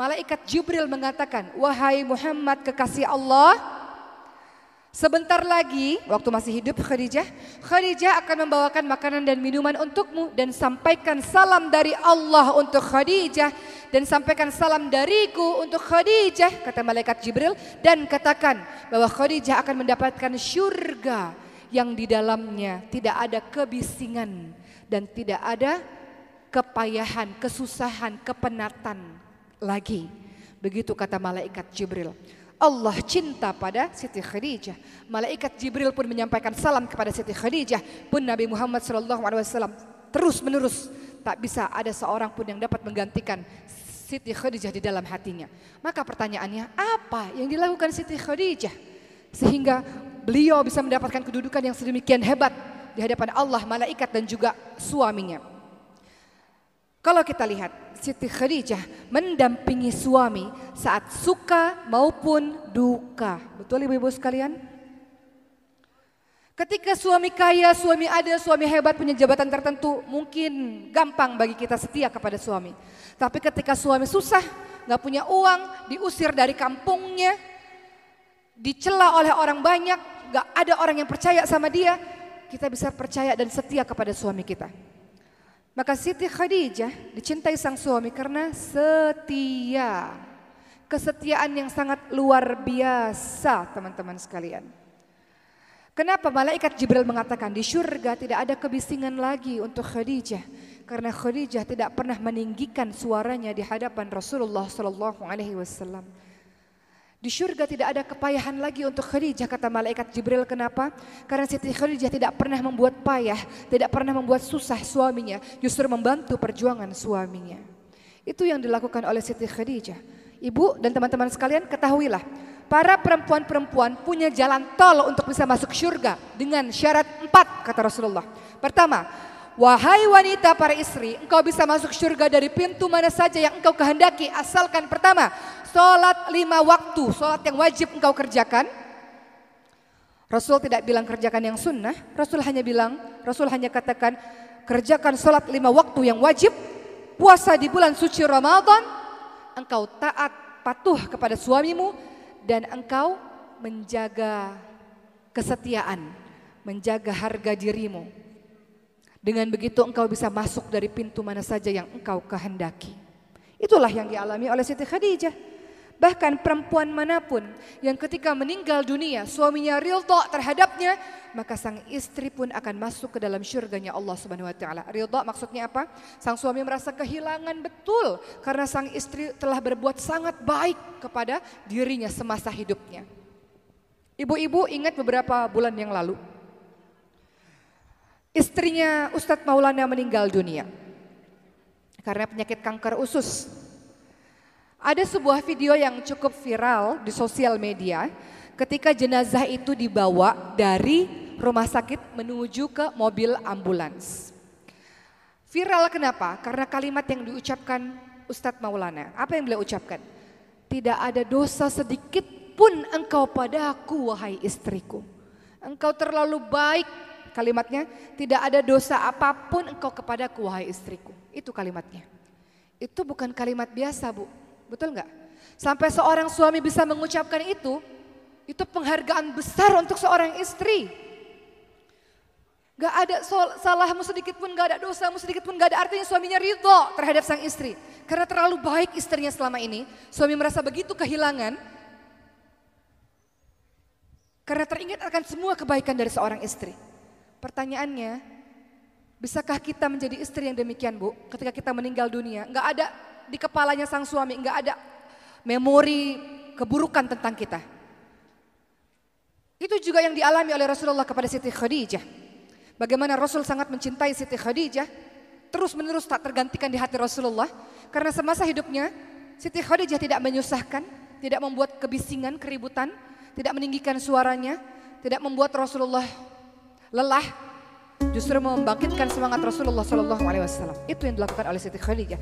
malaikat Jibril mengatakan, "Wahai Muhammad kekasih Allah, Sebentar lagi, waktu masih hidup Khadijah, Khadijah akan membawakan makanan dan minuman untukmu dan sampaikan salam dari Allah untuk Khadijah dan sampaikan salam dariku untuk Khadijah, kata malaikat Jibril dan katakan bahwa Khadijah akan mendapatkan syurga yang di dalamnya. Tidak ada kebisingan dan tidak ada kepayahan, kesusahan, kepenatan lagi. Begitu kata malaikat Jibril. Allah cinta pada Siti Khadijah. Malaikat Jibril pun menyampaikan salam kepada Siti Khadijah. Pun Nabi Muhammad SAW terus menerus tak bisa ada seorang pun yang dapat menggantikan Siti Khadijah di dalam hatinya. Maka pertanyaannya apa yang dilakukan Siti Khadijah sehingga beliau bisa mendapatkan kedudukan yang sedemikian hebat di hadapan Allah, malaikat dan juga suaminya. Kalau kita lihat Siti Khadijah mendampingi suami saat suka maupun duka. Betul ibu-ibu sekalian? Ketika suami kaya, suami ada, suami hebat punya jabatan tertentu, mungkin gampang bagi kita setia kepada suami. Tapi ketika suami susah, nggak punya uang, diusir dari kampungnya, dicela oleh orang banyak, nggak ada orang yang percaya sama dia, kita bisa percaya dan setia kepada suami kita. Maka Siti Khadijah dicintai sang suami karena setia. Kesetiaan yang sangat luar biasa teman-teman sekalian. Kenapa malaikat Jibril mengatakan di surga tidak ada kebisingan lagi untuk Khadijah karena Khadijah tidak pernah meninggikan suaranya di hadapan Rasulullah Sallallahu Alaihi Wasallam. Di surga tidak ada kepayahan lagi untuk Khadijah kata malaikat Jibril kenapa? Karena Siti Khadijah tidak pernah membuat payah, tidak pernah membuat susah suaminya, justru membantu perjuangan suaminya. Itu yang dilakukan oleh Siti Khadijah. Ibu dan teman-teman sekalian ketahuilah, para perempuan-perempuan punya jalan tol untuk bisa masuk surga dengan syarat empat kata Rasulullah. Pertama, Wahai wanita para istri, engkau bisa masuk surga dari pintu mana saja yang engkau kehendaki. Asalkan pertama, sholat lima waktu, sholat yang wajib engkau kerjakan. Rasul tidak bilang kerjakan yang sunnah, Rasul hanya bilang, Rasul hanya katakan kerjakan sholat lima waktu yang wajib, puasa di bulan suci Ramadan, engkau taat patuh kepada suamimu dan engkau menjaga kesetiaan, menjaga harga dirimu, dengan begitu engkau bisa masuk dari pintu mana saja yang engkau kehendaki. Itulah yang dialami oleh Siti Khadijah. Bahkan perempuan mana pun yang ketika meninggal dunia suaminya ridha terhadapnya, maka sang istri pun akan masuk ke dalam syurganya Allah Subhanahu wa taala. Ridha maksudnya apa? Sang suami merasa kehilangan betul karena sang istri telah berbuat sangat baik kepada dirinya semasa hidupnya. Ibu-ibu ingat beberapa bulan yang lalu Istrinya Ustadz Maulana meninggal dunia karena penyakit kanker usus. Ada sebuah video yang cukup viral di sosial media ketika jenazah itu dibawa dari rumah sakit menuju ke mobil ambulans. Viral kenapa? Karena kalimat yang diucapkan Ustadz Maulana. Apa yang beliau ucapkan? Tidak ada dosa sedikit pun engkau padaku wahai istriku. Engkau terlalu baik Kalimatnya, tidak ada dosa apa pun engkau kepadaku wahai istriku. Itu kalimatnya. Itu bukan kalimat biasa bu, betul nggak? Sampai seorang suami bisa mengucapkan itu, itu penghargaan besar untuk seorang istri. Gak ada salahmu sedikit pun, gak ada dosamu sedikit pun, gak ada artinya suaminya ridho terhadap sang istri. Karena terlalu baik istrinya selama ini, suami merasa begitu kehilangan. Karena teringat akan semua kebaikan dari seorang istri. Pertanyaannya, bisakah kita menjadi istri yang demikian bu? Ketika kita meninggal dunia, nggak ada di kepalanya sang suami, nggak ada memori keburukan tentang kita. Itu juga yang dialami oleh Rasulullah kepada Siti Khadijah. Bagaimana Rasul sangat mencintai Siti Khadijah, terus menerus tak tergantikan di hati Rasulullah. Karena semasa hidupnya, Siti Khadijah tidak menyusahkan, tidak membuat kebisingan, keributan, tidak meninggikan suaranya, tidak membuat Rasulullah lelah justru membangkitkan semangat Rasulullah Shallallahu Alaihi Wasallam. Itu yang dilakukan oleh Siti Khadijah.